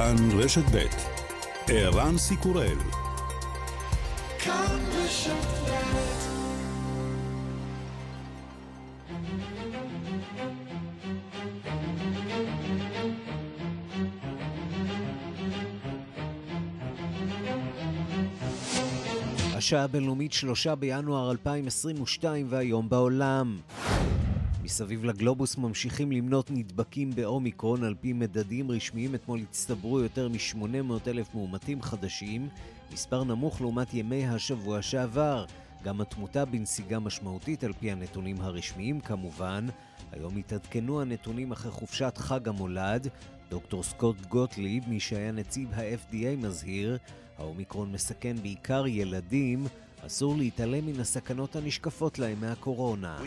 כאן רשת ב' ערן סיקורל השעה הבינלאומית שלושה בינואר 2022 והיום בעולם. מסביב לגלובוס ממשיכים למנות נדבקים באומיקרון על פי מדדים רשמיים. אתמול הצטברו יותר מ-800 אלף מאומתים חדשים, מספר נמוך לעומת ימי השבוע שעבר. גם התמותה בנסיגה משמעותית על פי הנתונים הרשמיים כמובן. היום התעדכנו הנתונים אחרי חופשת חג המולד. דוקטור סקוט גוטליב, מי שהיה נציב ה-FDA, מזהיר, האומיקרון מסכן בעיקר ילדים, אסור להתעלם מן הסכנות הנשקפות להם מהקורונה.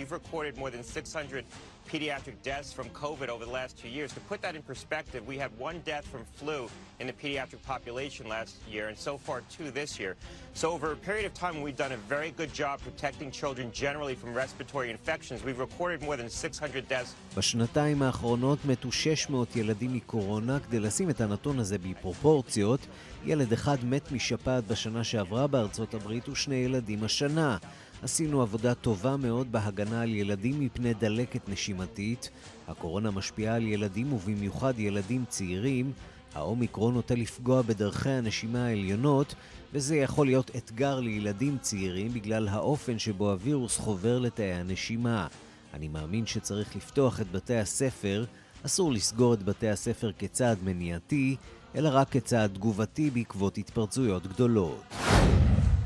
pediatric deaths from COVID over the last two years. To put that in perspective, we had one death from flu in the pediatric population last year, and so far two this year. So over a period of time, we've done a very good job protecting children generally from respiratory infections. We've recorded more than 600 deaths. בשנתיים האחרונות מתו 600 ילדים מקורונה. כדי לשים את הנתון הזה בפרופורציות, ילד אחד מת משפעת בשנה שעברה בארצות הברית ושני ילדים השנה. עשינו עבודה טובה מאוד בהגנה על ילדים מפני דלקת נשימתית. הקורונה משפיעה על ילדים ובמיוחד ילדים צעירים. האומיקרון נוטה לפגוע בדרכי הנשימה העליונות, וזה יכול להיות אתגר לילדים צעירים בגלל האופן שבו הווירוס חובר לתאי הנשימה. אני מאמין שצריך לפתוח את בתי הספר, אסור לסגור את בתי הספר כצעד מניעתי, אלא רק כצעד תגובתי בעקבות התפרצויות גדולות.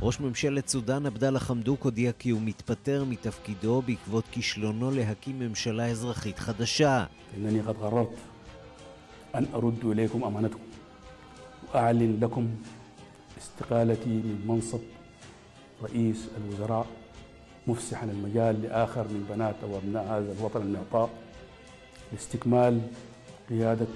ראש ממשלת סודאן עבדאללה חמדוק הודיע כי הוא מתפטר מתפקידו בעקבות כישלונו להקים ממשלה אזרחית חדשה. אינני قد قررت أن أرد إليكم أمانتكم وأعلن لكم استقالتي من منصب رئيس الوزراء مفسحا المجال لآخر من بنات أو أبناء هذا الوطن المعطاء لاستكمال قيادة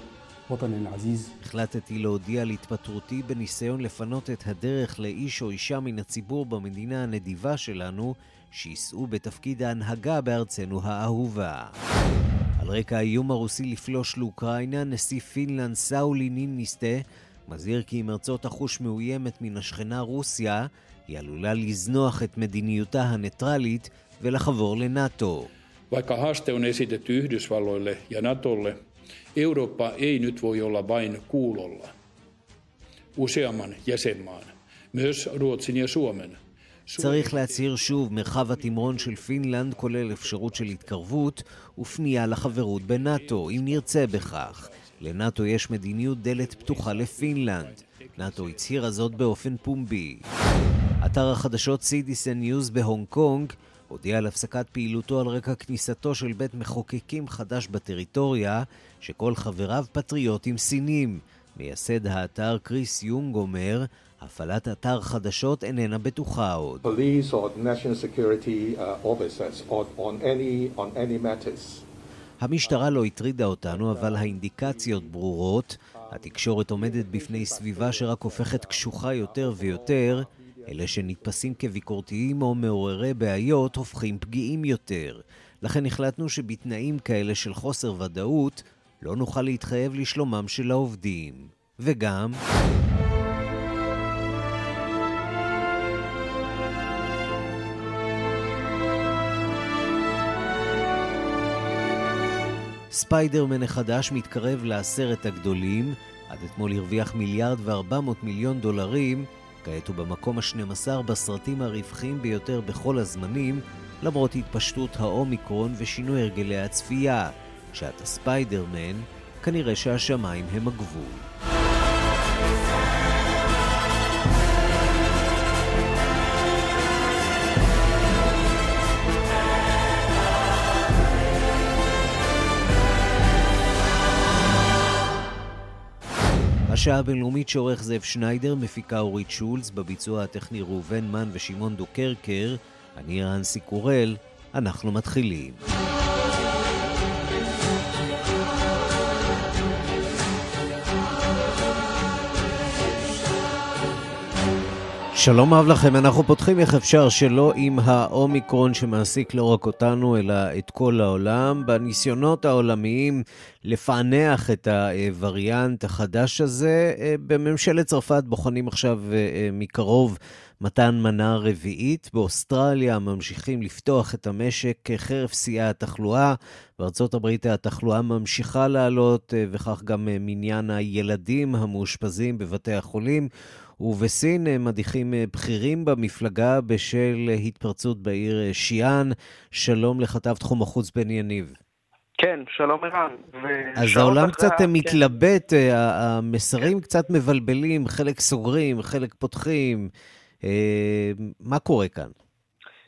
وطني العزيز. החלטתי להודיע על התפטרותי בניסיון לפנות את הדרך לאיש או אישה מן הציבור במדינה הנדיבה שלנו, שיישאו בתפקיד ההנהגה בארצנו האהובה. על רקע האיום הרוסי לפלוש לאוקראינה, נשיא פינלנד סאולי ניניסטה מזהיר כי אם ארצו תחוש מאוימת מן השכנה רוסיה, היא עלולה לזנוח את מדיניותה הניטרלית ולחבור לנאט"ו. Vaikka haaste on esitetty Yhdysvalloille ja Natolle, Eurooppa ei nyt voi olla vain kuulolla. Useamman jäsenmaan, myös Ruotsin ja Suomen, צריך להצהיר שוב, מרחב התמרון של פינלנד כולל אפשרות של התקרבות ופנייה לחברות בנאט"ו, אם נרצה בכך. לנאט"ו יש מדיניות דלת פתוחה לפינלנד. נאט"ו הצהירה זאת באופן פומבי. אתר החדשות סיטיזן ניוז בהונג קונג הודיע על הפסקת פעילותו על רקע כניסתו של בית מחוקקים חדש בטריטוריה, שכל חבריו פטריוטים סינים. מייסד האתר קריס יונג אומר, הפעלת אתר חדשות איננה בטוחה עוד. אה, המשטרה לא הטרידה אותנו, אבל האינדיקציות ברורות. התקשורת עומדת בפני סביבה שרק הופכת קשוחה יותר ויותר. אלה שנתפסים כביקורתיים או מעוררי בעיות הופכים פגיעים יותר. לכן החלטנו שבתנאים כאלה של חוסר ודאות לא נוכל להתחייב לשלומם של העובדים. וגם... ספיידרמן החדש מתקרב לעשרת הגדולים, עד אתמול הרוויח מיליארד וארבע מאות מיליון דולרים, כעת הוא במקום ה-12 בסרטים הרווחים ביותר בכל הזמנים, למרות התפשטות האומיקרון ושינוי הרגלי הצפייה. כשאתה ספיידרמן, כנראה שהשמיים הם הגבול. השעה הבינלאומית שעורך זאב שניידר, מפיקה אורית שולץ, בביצוע הטכני ראובן מן ושמעון דוקרקר, אני רנסי קורל, אנחנו מתחילים. שלום רב לכם, אנחנו פותחים איך אפשר שלא עם האומיקרון שמעסיק לא רק אותנו, אלא את כל העולם. בניסיונות העולמיים לפענח את הווריאנט החדש הזה, בממשלת צרפת בוחנים עכשיו אה, מקרוב מתן מנה רביעית. באוסטרליה ממשיכים לפתוח את המשק חרף שיאי התחלואה. בארצות הברית התחלואה ממשיכה לעלות, אה, וכך גם אה, מניין הילדים המאושפזים בבתי החולים. ובסין מדיחים בכירים במפלגה בשל התפרצות בעיר שיאן. שלום לכתב תחום החוץ בן יניב. כן, שלום ערן. אז העולם אחרי... קצת כן. מתלבט, המסרים קצת מבלבלים, חלק סוגרים, חלק פותחים. אה, מה קורה כאן?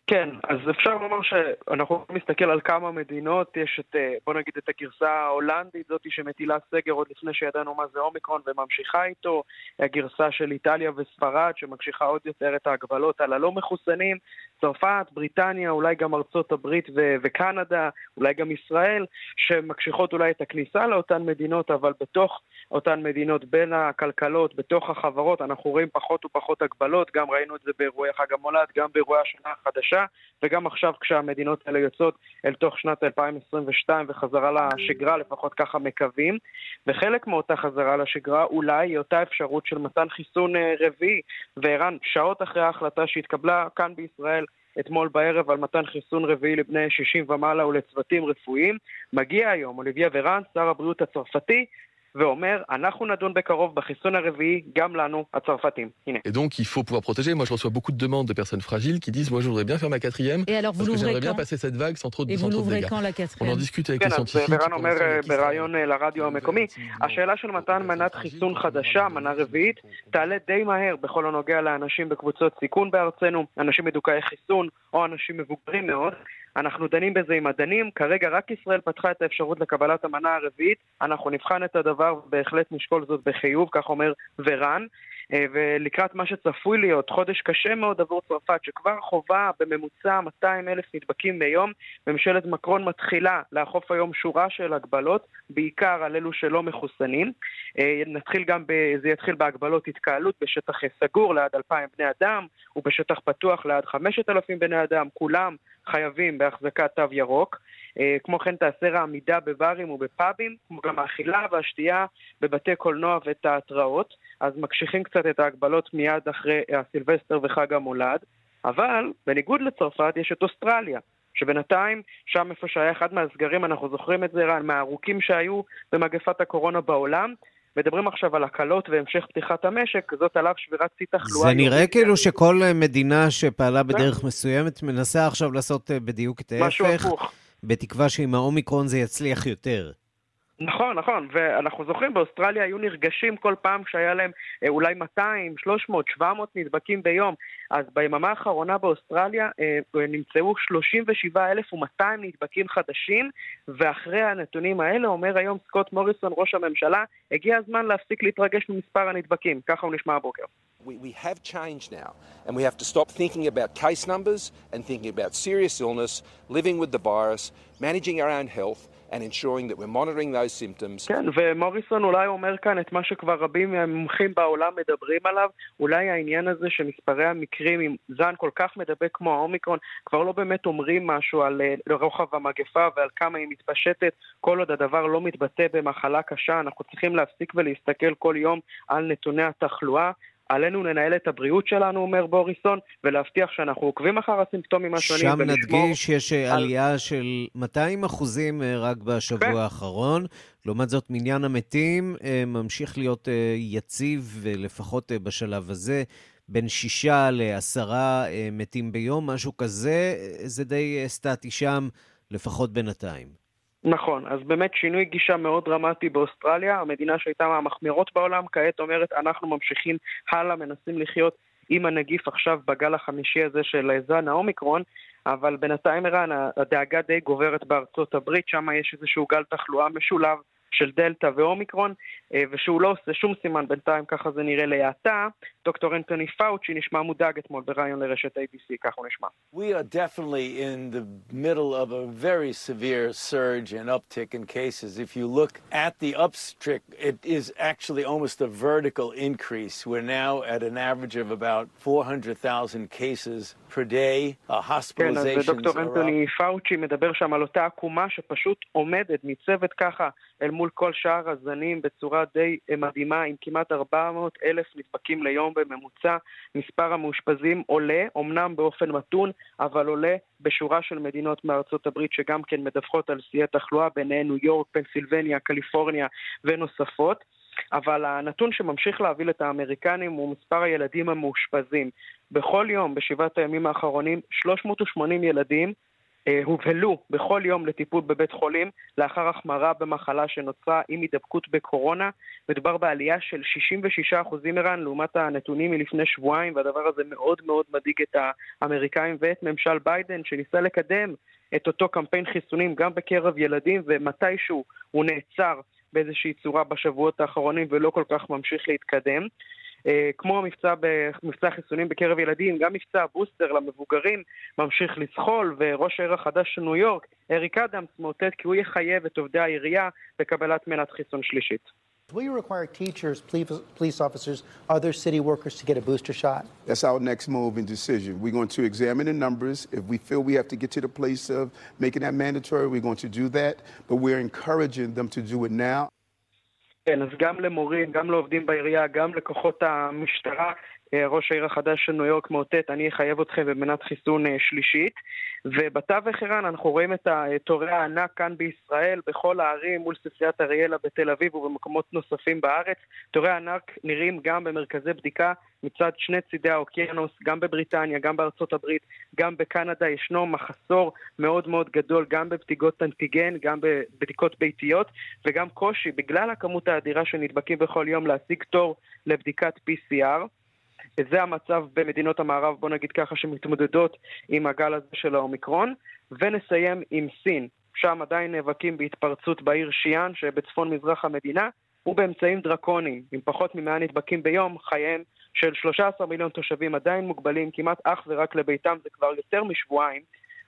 כן, אז אפשר לומר שאנחנו להסתכל על כמה מדינות, יש את, אה, בוא נגיד את הגרסה ההולנדית, זאתי שמטילה סגר עוד לפני שידענו מה זה אומיקרון וממשיכה איתו, הגרסה של איטליה וספרד שמקשיחה עוד יותר את ההגבלות על הלא מחוסנים, צרפת, בריטניה, אולי גם ארצות הברית ו- וקנדה, אולי גם ישראל, שמקשיחות אולי את הכניסה לאותן מדינות, אבל בתוך אותן מדינות, בין הכלכלות, בתוך החברות, אנחנו רואים פחות ופחות הגבלות, גם ראינו את זה באירועי חג המולד, גם באירועי השנה החדשה. חדשה, וגם עכשיו כשהמדינות האלה יוצאות אל תוך שנת 2022 וחזרה לשגרה, לפחות ככה מקווים. וחלק מאותה חזרה לשגרה אולי היא אותה אפשרות של מתן חיסון אה, רביעי. וערן, שעות אחרי ההחלטה שהתקבלה כאן בישראל, אתמול בערב על מתן חיסון רביעי לבני 60 ומעלה ולצוותים רפואיים. מגיע היום אוליביה ורן, שר הבריאות הצרפתי, ואומר, אנחנו נדון בקרוב בחיסון הרביעי, גם לנו, הצרפתים. הנה. Et donc, il faut pouvoir protéger. Moi, je reçois beaucoup de demandes de personnes fragiles qui disent, moi, je voudrais bien faire ma quatrième. Et alors, vous parce que j'aimerais bien passer cette vague sans trop, Et sans vous trop de l'ouvrez quand la quatrième On en discute avec כן, les scientifiques. ברן אומר בריאיון לרדיו המקומי, השאלה של מתן מנת חיסון חדשה, מנה רביעית, תעלה די מהר בכל הנוגע לאנשים בקבוצות סיכון בארצנו, אנשים מדוכאי חיסון או אנשים מבוגרים מאוד. אנחנו דנים בזה עם מדענים, כרגע רק ישראל פתחה את האפשרות לקבלת המנה הרביעית, אנחנו נבחן את הדבר ובהחלט נשקול זאת בחיוב, כך אומר ורן. אה, ולקראת מה שצפוי להיות חודש קשה מאוד עבור צרפת, שכבר חווה בממוצע 200 אלף נדבקים ביום, ממשלת מקרון מתחילה לאכוף היום שורה של הגבלות, בעיקר על אלו שלא מחוסנים. אה, נתחיל גם, ב, זה יתחיל בהגבלות התקהלות בשטח סגור ליד 2,000 בני אדם, ובשטח פתוח ליד 5,000 בני אדם, כולם חייבים בהחזקת תו ירוק. אה, כמו כן תיאסר העמידה בברים ובפאבים, כמו גם האכילה והשתייה בבתי קולנוע ותיאטראות. אז מקשיחים קצת את ההגבלות מיד אחרי הסילבסטר וחג המולד. אבל בניגוד לצרפת יש את אוסטרליה, שבינתיים, שם איפה שהיה אחד מהסגרים, אנחנו זוכרים את זה, רן, מהארוכים שהיו במגפת הקורונה בעולם, מדברים עכשיו על הקלות והמשך פתיחת המשק, זאת עליו שבירת שיא תחלואה. זה נראה כאילו שכל מדינה שפעלה בדרך מסוימת מנסה עכשיו לעשות אה, בדיוק את ההפך. משהו הפוך. בתקווה שעם האומיקרון זה יצליח יותר. נכון, נכון, ואנחנו זוכרים, באוסטרליה היו נרגשים כל פעם כשהיה להם אה, אולי 200, 300, 700 נדבקים ביום. אז ביממה האחרונה באוסטרליה אה, נמצאו 37,200 נדבקים חדשים, ואחרי הנתונים האלה אומר היום סקוט מוריסון, ראש הממשלה, הגיע הזמן להפסיק להתרגש ממספר הנדבקים. ככה הוא נשמע הבוקר. We, we have changed now, and we have to stop thinking about case numbers and thinking about serious illness, living with the virus, managing our own health. And ensuring that we're monitoring those symptoms. כן, ומוריסון אולי אומר כאן את מה שכבר רבים מהמומחים בעולם מדברים עליו, אולי העניין הזה שמספרי המקרים עם זן כל כך מדבק כמו האומיקרון, כבר לא באמת אומרים משהו על רוחב המגפה ועל כמה היא מתפשטת, כל עוד הדבר לא מתבטא במחלה קשה, אנחנו צריכים להפסיק ולהסתכל כל יום על נתוני התחלואה. עלינו לנהל את הבריאות שלנו, אומר בוריסון, ולהבטיח שאנחנו עוקבים אחר הסימפטומים השונים. שם נדגיש שיש על... עלייה של 200 אחוזים אה, רק בשבוע כן. האחרון. לעומת זאת, מניין המתים אה, ממשיך להיות אה, יציב, לפחות בשלב הזה. בין שישה לעשרה מתים ביום, משהו כזה, זה די סטטי שם, לפחות בינתיים. נכון, אז באמת שינוי גישה מאוד דרמטי באוסטרליה, המדינה שהייתה מהמחמירות בעולם, כעת אומרת אנחנו ממשיכים הלאה, מנסים לחיות עם הנגיף עכשיו בגל החמישי הזה של זן האומיקרון, אבל בינתיים ערן, הדאגה די גוברת בארצות הברית, שם יש איזשהו גל תחלואה משולב של דלתא ואומיקרון, ושהוא לא עושה שום סימן בינתיים, ככה זה נראה להאטה. דוקטור אנטוני פאוצ'י נשמע מודאג אתמול בריאיון לרשת ABC, כך הוא נשמע. We are definitely in the middle of a very severe surge and uptick in cases. If you look at the upstrick, it is actually almost a vertical increase. We're now at an average of about 400,000 cases per day. hospitalizations כן, אז דוקטור אנטוני פאוצ'י מדבר שם על אותה עקומה שפשוט עומדת, ניצבת ככה אל מול כל שאר הזנים בצורה די מדהימה, עם כמעט 400 אלף נדבקים ליום בממוצע. מספר המאושפזים עולה, אמנם באופן מתון, אבל עולה בשורה של מדינות מארצות הברית שגם כן מדווחות על שיאי תחלואה, ביניהן ניו יורק, פנסילבניה, קליפורניה ונוספות. אבל הנתון שממשיך להביא את האמריקנים הוא מספר הילדים המאושפזים. בכל יום, בשבעת הימים האחרונים, 380 ילדים אה, הובהלו בכל יום לטיפול בבית חולים לאחר החמרה במחלה שנוצרה עם הידבקות בקורונה. מדובר בעלייה של 66% ערן לעומת הנתונים מלפני שבועיים, והדבר הזה מאוד מאוד מדאיג את האמריקאים ואת ממשל ביידן שניסה לקדם את אותו קמפיין חיסונים גם בקרב ילדים, ומתישהו הוא נעצר באיזושהי צורה בשבועות האחרונים ולא כל כך ממשיך להתקדם. אה, כמו מבצע, מבצע חיסונים בקרב ילדים, גם מבצע הבוסטר למבוגרים ממשיך לזחול, וראש העיר החדש של ניו יורק, אריק אדמס, מאותת כי הוא יחייב את עובדי העירייה בקבלת מנת חיסון שלישית. Will you require teachers, police officers, other city workers to get a booster shot? That's our next move and decision. We're going to examine the numbers. If we feel we have to get to the place of making that mandatory, we're going to do that. But we're encouraging them to do it now. כן, אז גם למורים, גם לעובדים בעירייה, גם לכוחות המשטרה, ראש העיר החדש של ניו יורק מאותת, אני אחייב אתכם במנת חיסון שלישית. ובתווך ערן אנחנו רואים את תורי הענק כאן בישראל, בכל הערים, מול ספריית אריאלה בתל אביב ובמקומות נוספים בארץ. תורי הענק נראים גם במרכזי בדיקה מצד שני צידי האוקיינוס, גם בבריטניה, גם בארצות הברית, גם בקנדה ישנו מחסור מאוד מאוד גדול גם בבדיקות אנטיגן, גם בבדיקות ביתיות, וגם קושי, בגלל הכמות האדירה של נדבקים בכל יום, להשיג תור לבדיקת PCR. וזה המצב במדינות המערב, בוא נגיד ככה, שמתמודדות עם הגל הזה של האומיקרון. ונסיים עם סין, שם עדיין נאבקים בהתפרצות בעיר שיאן שבצפון מזרח המדינה, ובאמצעים דרקוניים, עם פחות מ-100 נדבקים ביום, חייהם של 13 מיליון תושבים עדיין מוגבלים כמעט אך ורק לביתם, זה כבר יותר משבועיים.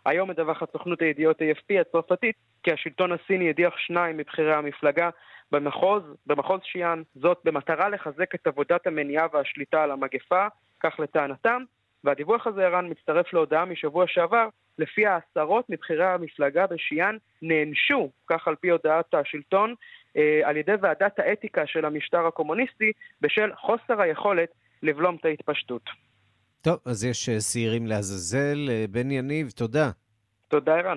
היום מדווחת סוכנות הידיעות AFP הצרפתית כי השלטון הסיני הדיח שניים מבכירי המפלגה במחוז, במחוז שיאן, זאת במטרה לחזק את עבודת המניעה והשליטה על המגפה, כך לטענתם, והדיווח הזה, ערן, מצטרף להודעה משבוע שעבר, לפיה עשרות מבכירי המפלגה בשיאן נענשו, כך על פי הודעת השלטון, אה, על ידי ועדת האתיקה של המשטר הקומוניסטי, בשל חוסר היכולת לבלום את ההתפשטות. טוב, אז יש שעירים לעזאזל. בן יניב, תודה. תודה, ערן.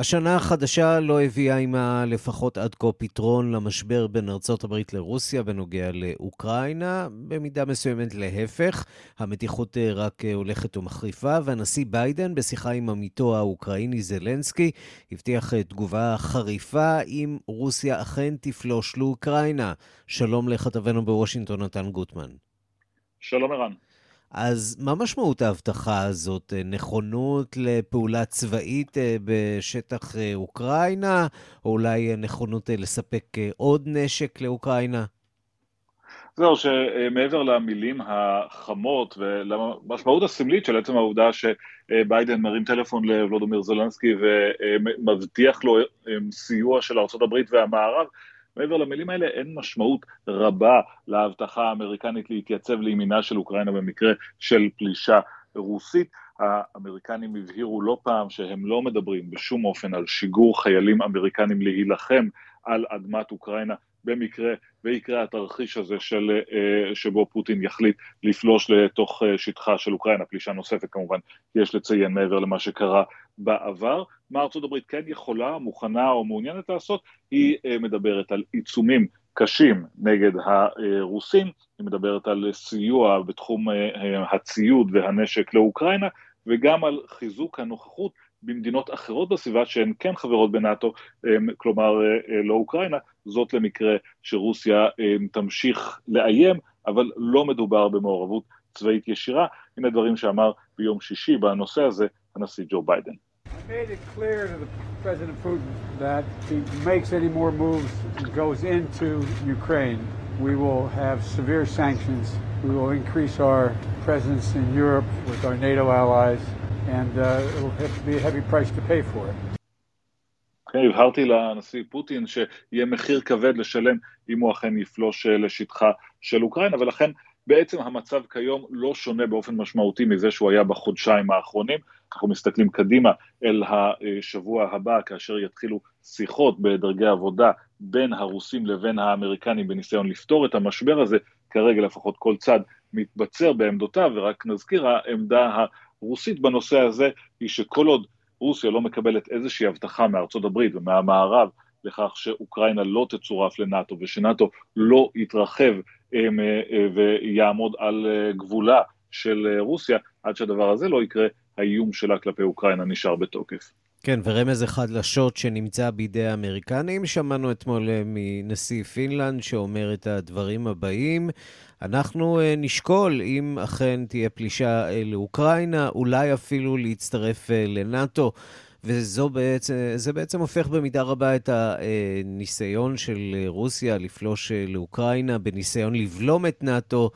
השנה החדשה לא הביאה עימה לפחות עד כה פתרון למשבר בין ארצות הברית לרוסיה בנוגע לאוקראינה, במידה מסוימת להפך. המתיחות רק הולכת ומחריפה, והנשיא ביידן, בשיחה עם עמיתו האוקראיני זלנסקי, הבטיח תגובה חריפה אם רוסיה אכן תפלוש לאוקראינה. שלום לכתבנו בוושינגטון, נתן גוטמן. שלום ערן. אז מה משמעות ההבטחה הזאת? נכונות לפעולה צבאית אה, בשטח אה, אוקראינה, או אולי נכונות אה, לספק עוד נשק לאוקראינה? זהו, שמעבר למילים החמות ולמשמעות הסמלית של עצם העובדה שביידן מרים טלפון לוולודומיר זולנסקי ומבטיח לו סיוע של ארה"ב והמערב, מעבר למילים האלה אין משמעות רבה להבטחה האמריקנית להתייצב לימינה של אוקראינה במקרה של פלישה רוסית. האמריקנים הבהירו לא פעם שהם לא מדברים בשום אופן על שיגור חיילים אמריקנים להילחם על אדמת אוקראינה במקרה ויקרה התרחיש הזה של, אה, שבו פוטין יחליט לפלוש לתוך אה, שטחה של אוקראינה, פלישה נוספת כמובן, יש לציין מעבר למה שקרה בעבר. מה ארצות הברית כן יכולה, מוכנה או מעוניינת לעשות, היא אה, מדברת על עיצומים קשים נגד הרוסים, היא מדברת על סיוע בתחום הציוד והנשק לאוקראינה, וגם על חיזוק הנוכחות במדינות אחרות בסביבה שהן כן חברות בנאט"ו, כלומר לא אוקראינה, זאת למקרה שרוסיה תמשיך לאיים, אבל לא מדובר במעורבות צבאית ישירה. הנה דברים שאמר ביום שישי בנושא הזה הנשיא ג'ו ביידן. we will have severe sanctions. We will increase our presence in Europe with our NATO allies, and uh, it will have to be a heavy price to pay for it. כן, הבהרתי לנשיא פוטין שיהיה מחיר כבד לשלם אם הוא אכן יפלוש לשטחה של אוקראינה, ולכן בעצם המצב כיום לא שונה באופן משמעותי מזה שהוא היה בחודשיים האחרונים. אנחנו מסתכלים קדימה אל השבוע הבא, כאשר יתחילו שיחות בדרגי עבודה בין הרוסים לבין האמריקנים בניסיון לפתור את המשבר הזה, כרגע לפחות כל צד מתבצר בעמדותיו, ורק נזכיר, העמדה הרוסית בנושא הזה היא שכל עוד רוסיה לא מקבלת איזושהי הבטחה מארצות הברית ומהמערב לכך שאוקראינה לא תצורף לנאטו ושנאטו לא יתרחב ויעמוד על גבולה של רוסיה, עד שהדבר הזה לא יקרה, האיום שלה כלפי אוקראינה נשאר בתוקף. כן, ורמז אחד לשוט שנמצא בידי האמריקנים. שמענו אתמול מנשיא פינלנד שאומר את הדברים הבאים. אנחנו נשקול אם אכן תהיה פלישה לאוקראינה, אולי אפילו להצטרף לנאטו. וזה בעצם, בעצם הופך במידה רבה את הניסיון של רוסיה לפלוש לאוקראינה, בניסיון לבלום את נאטו.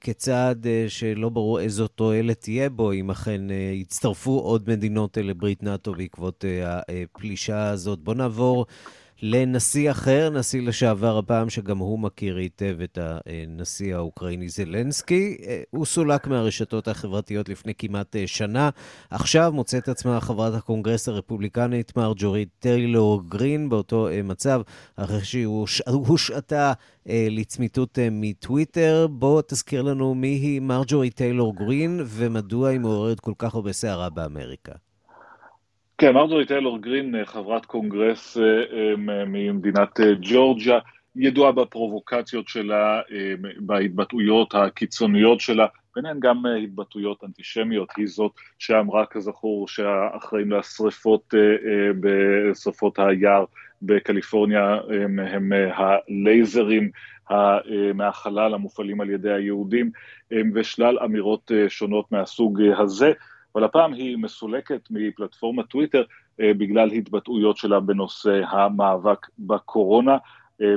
כצעד שלא ברור איזו תועלת תהיה בו, אם אכן יצטרפו עוד מדינות לברית נאטו בעקבות הפלישה הזאת. בואו נעבור לנשיא אחר, נשיא לשעבר הפעם, שגם הוא מכיר היטב את הנשיא האוקראיני זלנסקי. הוא סולק מהרשתות החברתיות לפני כמעט שנה. עכשיו מוצאת עצמה חברת הקונגרס הרפובליקנית מרג'ורית טיילור גרין באותו מצב, אחרי שהיא הושעתה לצמיתות מטוויטר. בוא תזכיר לנו מי היא מרג'ורית טיילור גרין ומדוע היא מעוררת כל כך הרבה סערה באמריקה. כן, מרג'ורי טיילור גרין, חברת קונגרס ממדינת ג'ורג'יה, ידועה בפרובוקציות שלה, בהתבטאויות הקיצוניות שלה, ביניהן גם התבטאויות אנטישמיות, היא זאת שאמרה כזכור שהאחראים לשריפות בשרפות היער בקליפורניה הם הלייזרים מהחלל המופעלים על ידי היהודים, ושלל אמירות שונות מהסוג הזה. אבל הפעם היא מסולקת מפלטפורמת טוויטר אה, בגלל התבטאויות שלה בנושא המאבק בקורונה. אה,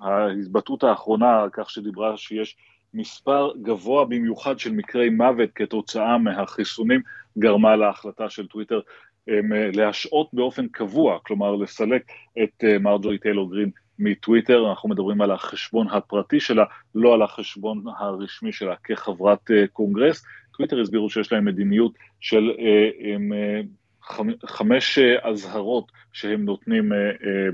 ההתבטאות האחרונה על כך שדיברה שיש מספר גבוה במיוחד של מקרי מוות כתוצאה מהחיסונים, גרמה להחלטה של טוויטר אה, להשעות באופן קבוע, כלומר לסלק את מרג'ורי טיילור גרין מטוויטר, אנחנו מדברים על החשבון הפרטי שלה, לא על החשבון הרשמי שלה כחברת קונגרס. טוויטר הסבירו שיש להם מדיניות של אה, אה, חמש אזהרות שהם נותנים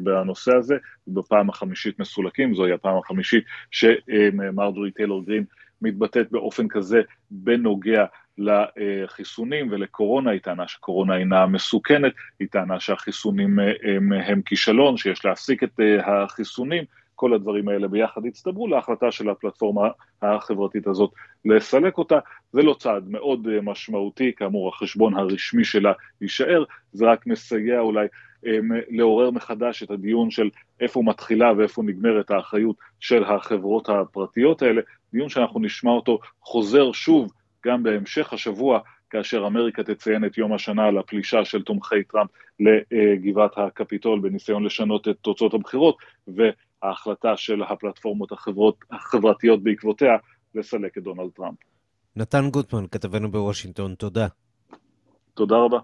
בנושא הזה, בפעם החמישית מסולקים, זוהי הפעם החמישית שמרג'ורי טיילור גרין מתבטאת באופן כזה בנוגע לחיסונים ולקורונה, היא טענה שקורונה אינה מסוכנת, היא טענה שהחיסונים הם, הם כישלון, שיש להפסיק את החיסונים, כל הדברים האלה ביחד הצטברו להחלטה של הפלטפורמה החברתית הזאת לסלק אותה. זה לא צעד מאוד משמעותי, כאמור החשבון הרשמי שלה יישאר, זה רק מסייע אולי לעורר מחדש את הדיון של איפה מתחילה ואיפה נגמרת האחריות של החברות הפרטיות האלה, דיון שאנחנו נשמע אותו חוזר שוב גם בהמשך השבוע, כאשר אמריקה תציין את יום השנה לפלישה של תומכי טראמפ לגבעת הקפיטול בניסיון לשנות את תוצאות הבחירות, וההחלטה של הפלטפורמות החברות, החברתיות בעקבותיה לסלק את דונלד טראמפ. נתן גוטמן, כתבנו בוושינגטון, תודה. תודה רבה.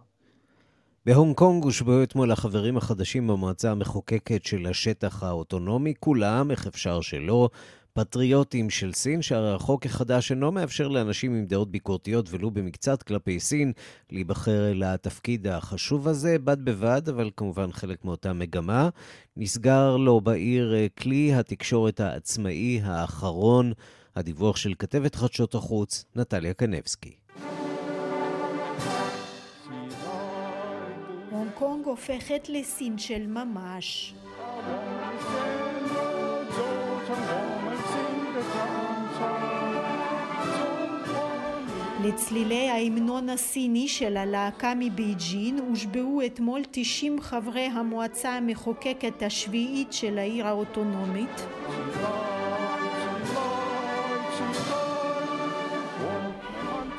בהונג קונג הושבעו אתמול החברים החדשים במועצה המחוקקת של השטח האוטונומי, כולם, איך אפשר שלא, פטריוטים של סין, שהרי החוק החדש אינו מאפשר לאנשים עם דעות ביקורתיות ולו במקצת כלפי סין להיבחר לתפקיד החשוב הזה, בד בבד, אבל כמובן חלק מאותה מגמה. נסגר לו בעיר כלי התקשורת העצמאי האחרון, הדיווח של כתבת חדשות החוץ, נטליה קנבסקי. הונג קונג הופכת לסין של ממש. לצלילי ההמנון הסיני של הלהקה מבייג'ין הושבעו אתמול 90 חברי המועצה המחוקקת השביעית של העיר האוטונומית.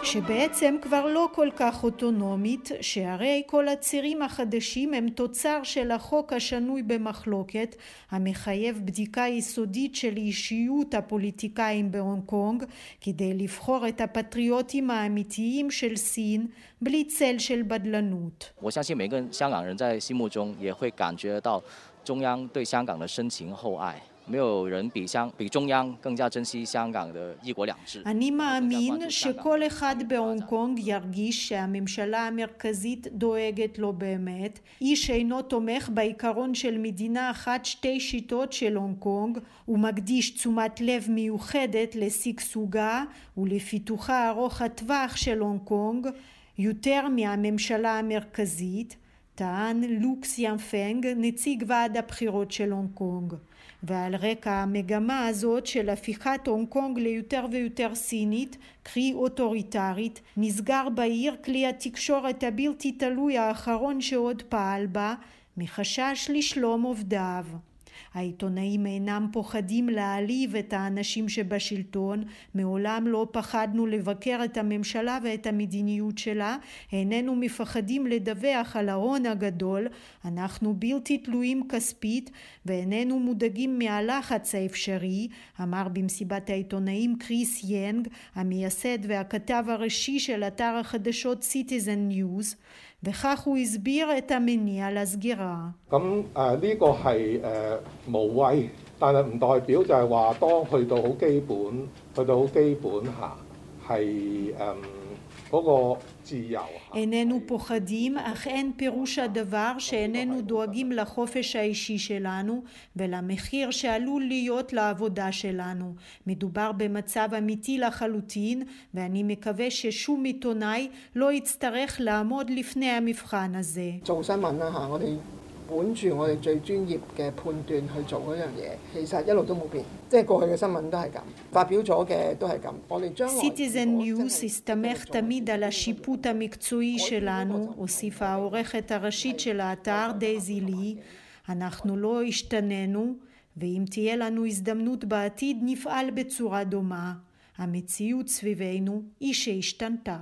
שבעצם כבר לא כל כך אוטונומית, שהרי כל הצירים החדשים הם תוצר של החוק השנוי במחלוקת, המחייב בדיקה יסודית של אישיות הפוליטיקאים בהונג קונג, כדי לבחור את הפטריוטים האמיתיים של סין, בלי צל של בדלנות. 我相信每个香港人在心目中也会感觉到中央对香港的深情厚爱。 没有人比香比中央更加珍惜香港的一国两制。 אני מאמין שכל אחד בהונג קונג ירגיש שהממשלה המרכזית דואגת לו באמת. איש אינו תומך בעיקרון של מדינה אחת שתי שיטות של הונג קונג ומקדיש תשומת לב מיוחדת לשגשוגה ולפיתוחה ארוך הטווח של הונג קונג יותר מהממשלה המרכזית, טען לוקס ימפנג, נציג ועד הבחירות של הונג קונג. ועל רקע המגמה הזאת של הפיכת הונג קונג ליותר ויותר סינית, קרי אוטוריטרית, נסגר בעיר כלי התקשורת הבלתי תלוי האחרון שעוד פעל בה, מחשש לשלום עובדיו. העיתונאים אינם פוחדים להעליב את האנשים שבשלטון, מעולם לא פחדנו לבקר את הממשלה ואת המדיניות שלה, איננו מפחדים לדווח על ההון הגדול, אנחנו בלתי תלויים כספית ואיננו מודאגים מהלחץ האפשרי, אמר במסיבת העיתונאים קריס ינג, המייסד והכתב הראשי של אתר החדשות Citizen News, וכך הוא הסביר את המניע לסגירה. 咁誒呢個係誒無謂，但係唔代表就係話當去到好基本，去到好基本嚇係誒嗰個自由。 איננו פוחדים, אך אין פירוש הדבר שאיננו דואגים לחופש האישי שלנו ולמחיר שעלול להיות לעבודה שלנו. מדובר במצב אמיתי לחלוטין, ואני מקווה ששום עיתונאי לא יצטרך לעמוד לפני המבחן הזה. 做新闻啦吓，我哋本住我哋最专业嘅判断去做嗰样嘢，其实一路都冇变，即系过去嘅新闻都系咁，发表咗嘅都系咁。我哋将来 Citizen News הסתמך תמיד על השיפוט המקצועי שלנו, הוסיפה העורכת הראשית של האתר דייזי לי. אנחנו לא השתננו, ואם תהיה לנו הזדמנות בעתיד נפעל בצורה דומה. המציאות סביבנו היא שהשתנתה.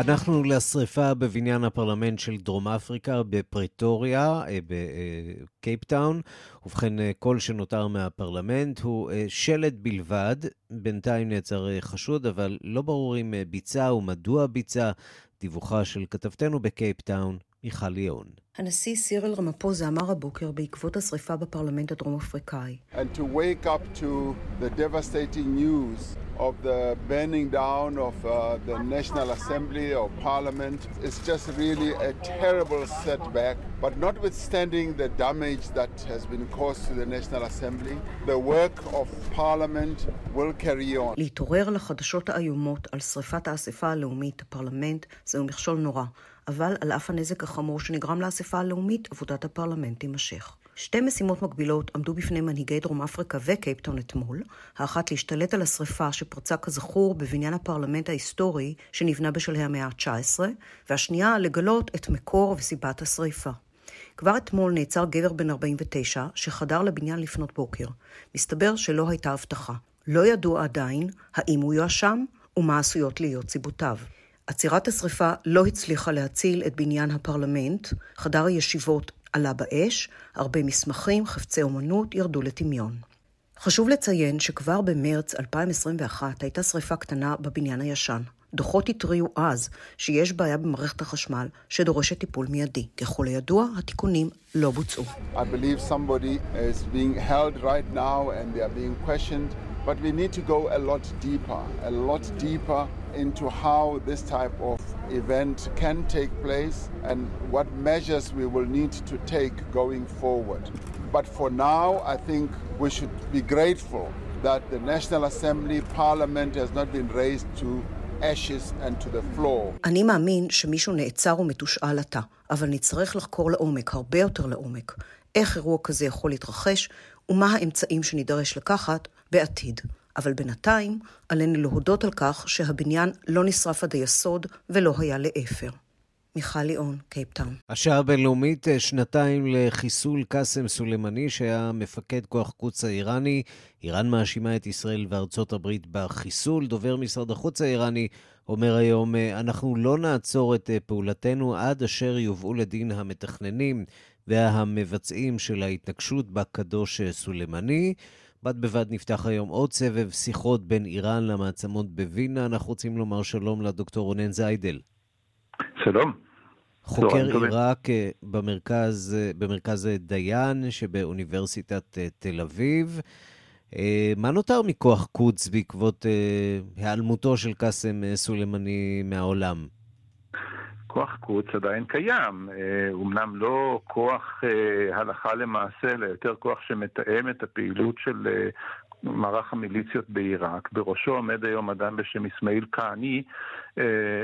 אנחנו לשריפה בבניין הפרלמנט של דרום אפריקה בפרטוריה, אה, בקייפטאון. ובכן, אה, כל שנותר מהפרלמנט הוא אה, שלט בלבד. בינתיים נעצר חשוד, אבל לא ברור אם ביצע ומדוע ביצע. דיווחה של כתבתנו בקייפטאון, מיכל ליאון. הנשיא סיריל רמפוזה אמר הבוקר בעקבות השריפה בפרלמנט הדרום אפריקאי. And to wake up to the devastating news of the burning down of uh, the National Assembly or Parliament is just really a terrible setback. But notwithstanding the damage that has been caused to the National Assembly, the work of Parliament will carry on. להתעורר לחדשות האיומות על שריפת האספה הלאומית, הפרלמנט, זהו מכשול נורא. אבל על אף הנזק החמור שנגרם לאספה הלאומית, עבודת הפרלמנט תימשך. שתי משימות מקבילות עמדו בפני מנהיגי דרום אפריקה וקייפטון אתמול, האחת להשתלט על השריפה שפרצה כזכור בבניין הפרלמנט ההיסטורי שנבנה בשלהי המאה ה-19, והשנייה לגלות את מקור וסיבת השריפה. כבר אתמול נעצר גבר בן 49 שחדר לבניין לפנות בוקר. מסתבר שלא הייתה הבטחה. לא ידוע עדיין האם הוא יואשם ומה עשויות להיות סיבותיו. עצירת השרפה לא הצליחה להציל את בניין הפרלמנט, חדר הישיבות עלה באש, הרבה מסמכים, חפצי אומנות ירדו לטמיון. חשוב לציין שכבר במרץ 2021 הייתה שרפה קטנה בבניין הישן. דוחות התריעו אז שיש בעיה במערכת החשמל שדורשת טיפול מיידי. ככל הידוע, התיקונים לא בוצעו. I believe somebody is being held right now and they are being questioned, but we need to go a lot deeper, a lot deeper into how this type of event can take place and what measures we will need to take going forward. But for now, I think we should be grateful that the National Assembly Parliament has not been raised to ashes and to the floor. אני מאמין שמישהו נעצר ומתושאל עתה, אבל נצטרך לחקור לעומק, הרבה יותר לעומק, איך אירוע כזה יכול להתרחש ומה האמצעים שנידרש לקחת בעתיד. אבל בינתיים עלינו להודות על כך שהבניין לא נשרף עד היסוד ולא היה לאפר. מיכל ליאון, קייפטאון. השעה הבינלאומית, אה, שנתיים לחיסול קאסם סולימני, שהיה מפקד כוח קוץ האיראני. איראן מאשימה את ישראל וארצות הברית בחיסול. דובר משרד החוץ האיראני אומר היום, אה, אנחנו לא נעצור את אה, פעולתנו עד אשר יובאו לדין המתכננים והמבצעים של ההתנקשות בקדוש סולימני. בד בבד נפתח היום עוד סבב שיחות בין איראן למעצמות בווינה. אנחנו רוצים לומר שלום לדוקטור רונן זיידל. שלום. חוקר עיראק אה, במרכז, אה, במרכז דיין שבאוניברסיטת אה, תל אביב. מה נותר מכוח קודס בעקבות היעלמותו של קאסם סולימני מהעולם? כוח קודס עדיין קיים, אומנם לא כוח הלכה למעשה, אלא יותר כוח שמתאם את הפעילות של מערך המיליציות בעיראק. בראשו עומד היום אדם בשם אסמאעיל כהני, אה,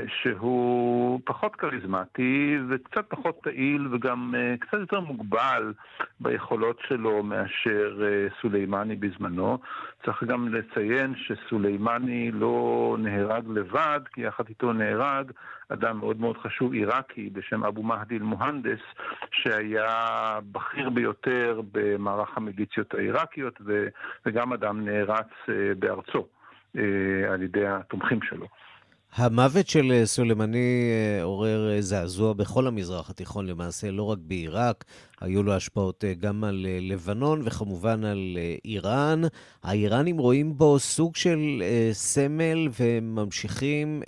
שהוא פחות כריזמטי וקצת פחות פעיל וגם אה, קצת יותר מוגבל ביכולות שלו מאשר אה, סולימני בזמנו. צריך גם לציין שסולימני לא נהרג לבד, כי יחד איתו נהרג אדם מאוד מאוד חשוב עיראקי בשם אבו מהדי אל-מוהנדס, שהיה בכיר ביותר במערך המיליציות העיראקיות וגם אדם נערץ בארצו על ידי התומכים שלו. המוות של אה, סולימני אה, עורר אה, זעזוע בכל המזרח התיכון למעשה, לא רק בעיראק, היו לו השפעות גם על לבנון וכמובן על איראן. האיראנים רואים בו סוג של סמל וממשיכים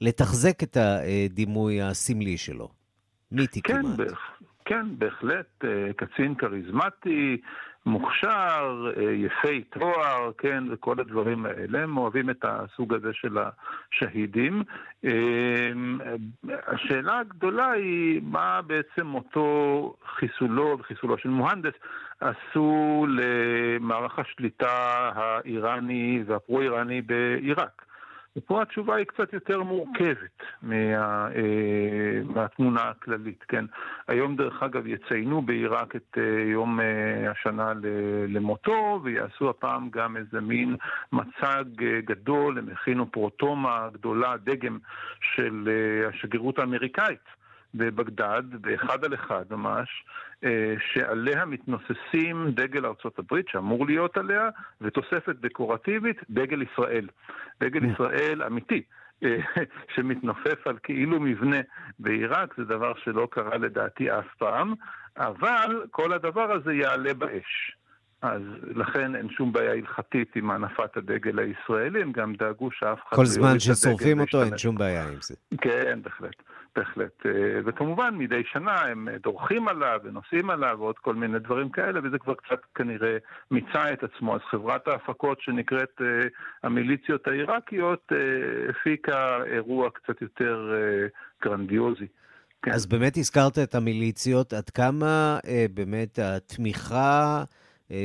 לתחזק את הדימוי הסמלי שלו. מיתי כן, כמעט. כן, בהחלט, קצין כריזמטי, מוכשר, אה, יפי תואר, כן, וכל הדברים האלה. הם אוהבים את הסוג הזה של השהידים. אה, השאלה הגדולה היא מה בעצם אותו חיסולו וחיסולו של מוהנדס עשו למערך השליטה האיראני והפרו-איראני בעיראק. ופה התשובה היא קצת יותר מורכבת מה, אה, מהתמונה הכללית, כן? היום דרך אגב יציינו בעיראק את אה, יום אה, השנה למותו, ויעשו הפעם גם איזה מין מצג גדול, הם הכינו פרוטומה גדולה, דגם של השגרירות האמריקאית. בבגדד, באחד על אחד ממש, אה, שעליה מתנוססים דגל ארצות הברית, שאמור להיות עליה, ותוספת דקורטיבית, דגל ישראל. דגל. ישראל אמיתי. אה, שמתנופף על כאילו מבנה בעיראק, זה דבר שלא קרה לדעתי אף פעם, אבל כל הדבר הזה יעלה באש. אז לכן אין שום בעיה הלכתית עם הנפת הדגל הישראלי, הם גם דאגו שאף אחד לא כל זמן ששורפים אותו, אין שום בעיה עם זה. כן, בהחלט. בהחלט. אה, וכמובן, מדי שנה הם דורכים עליו ונוסעים עליו ועוד כל מיני דברים כאלה, וזה כבר קצת כנראה מיצה את עצמו. אז חברת ההפקות שנקראת אה, המיליציות העיראקיות אה, הפיקה אירוע קצת יותר גרנדיוזי. כן. אז באמת הזכרת את המיליציות, עד כמה באמת התמיכה...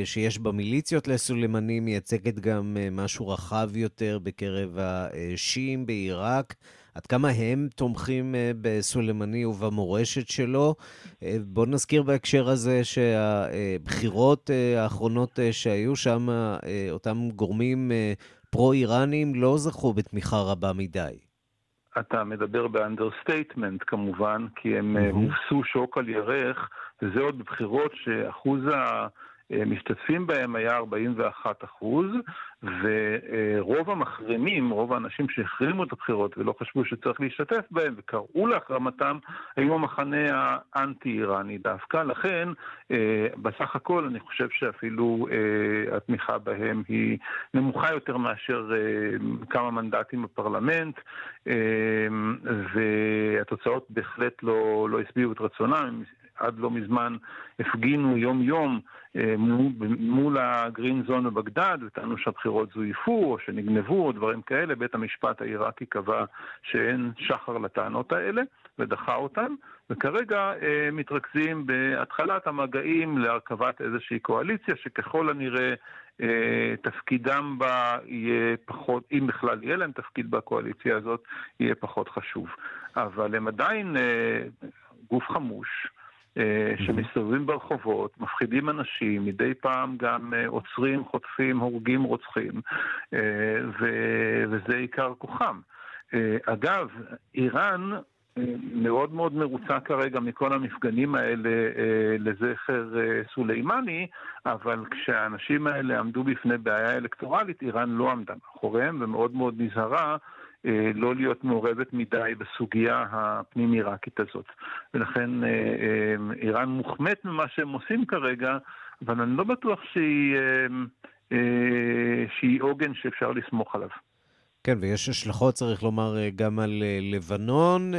שיש במיליציות לסולימני מייצגת גם משהו רחב יותר בקרב השיעים בעיראק. עד כמה הם תומכים אה, בסולימני ובמורשת שלו. אה, בואו נזכיר בהקשר הזה שהבחירות אה, האחרונות שהיו שם, אותם גורמים פרו-איראנים לא זכו בתמיכה רבה מדי. אתה מדבר ב understatement כמובן, כי הם. מובסו שוק על ירך, וזה עוד בבחירות שאחוז ה... משתתפים בהם היה 41 אחוז, ורוב המחרימים, רוב האנשים שהחרימו את הבחירות ולא חשבו שצריך להשתתף בהם וקראו להחרמתם, היו המחנה האנטי-איראני דווקא. לכן, אה, בסך הכל אני חושב שאפילו אה, התמיכה בהם היא נמוכה יותר מאשר אה, כמה מנדטים בפרלמנט, והתוצאות בהחלט לא, לא השביעו את רצונם. עד לא מזמן הפגינו יום-יום אה, מול הגרין זון בבגדד וטענו שהבחירות זויפו או שנגנבו או דברים כאלה. בית המשפט העיראקי קבע שאין שחר לטענות האלה ודחה אותן, וכרגע אה, מתרכזים בהתחלת המגעים להרכבת איזושהי קואליציה שככל הנראה אה, תפקידם בה יהיה פחות, אם בכלל יהיה להם תפקיד בקואליציה הזאת, יהיה פחות חשוב. אבל הם עדיין גוף חמוש. אה, שמסתובבים ברחובות, מפחידים אנשים, מדי פעם גם אה, עוצרים, חוטפים, הורגים, רוצחים, אה, וזה עיקר כוחם. אגב, איראן מאוד מאוד מרוצה כרגע מכל המפגנים האלה לזכר סולימני, אבל כשהאנשים האלה עמדו בפני בעיה אלקטורלית, איראן לא עמדה מאחוריהם ומאוד מאוד נזהרה לא להיות מעורבת מדי בסוגיה הפנים-עיראקית הזאת. ולכן איראן מוחמאת ממה שהם עושים כרגע, אבל אני לא בטוח שהיא, שהיא עוגן שאפשר לסמוך עליו. כן, ויש השלכות, צריך לומר, גם על לבנון,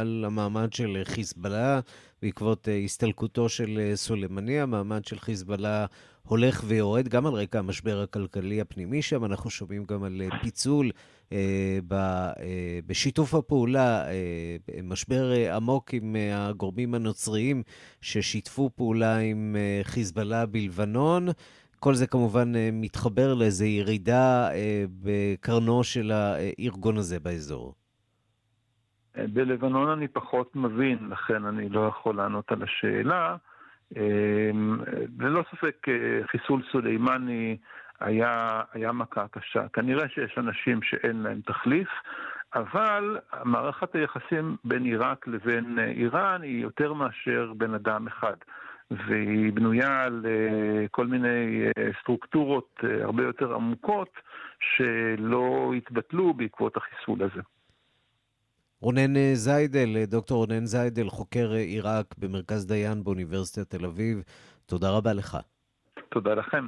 על המעמד של חיזבאללה, בעקבות הסתלקותו של סולימני, המעמד של חיזבאללה הולך ויורד, גם על רקע המשבר הכלכלי הפנימי שם. אנחנו שומעים גם על פיצול בשיתוף הפעולה, משבר עמוק עם הגורמים הנוצריים ששיתפו פעולה עם חיזבאללה בלבנון. כל זה כמובן מתחבר לאיזו ירידה בקרנו של הארגון הזה באזור. בלבנון אני פחות מבין, לכן אני לא יכול לענות על השאלה. ללא ספק חיסול סולימני היה, היה מכה קשה. כנראה שיש אנשים שאין להם תחליף, אבל מערכת היחסים בין עיראק לבין איראן היא יותר מאשר בן אדם אחד. והיא בנויה על כל מיני סטרוקטורות הרבה יותר עמוקות שלא התבטלו בעקבות החיסול הזה. רונן זיידל, דוקטור רונן זיידל, חוקר עיראק במרכז דיין באוניברסיטת תל אביב, תודה רבה לך. תודה לכם.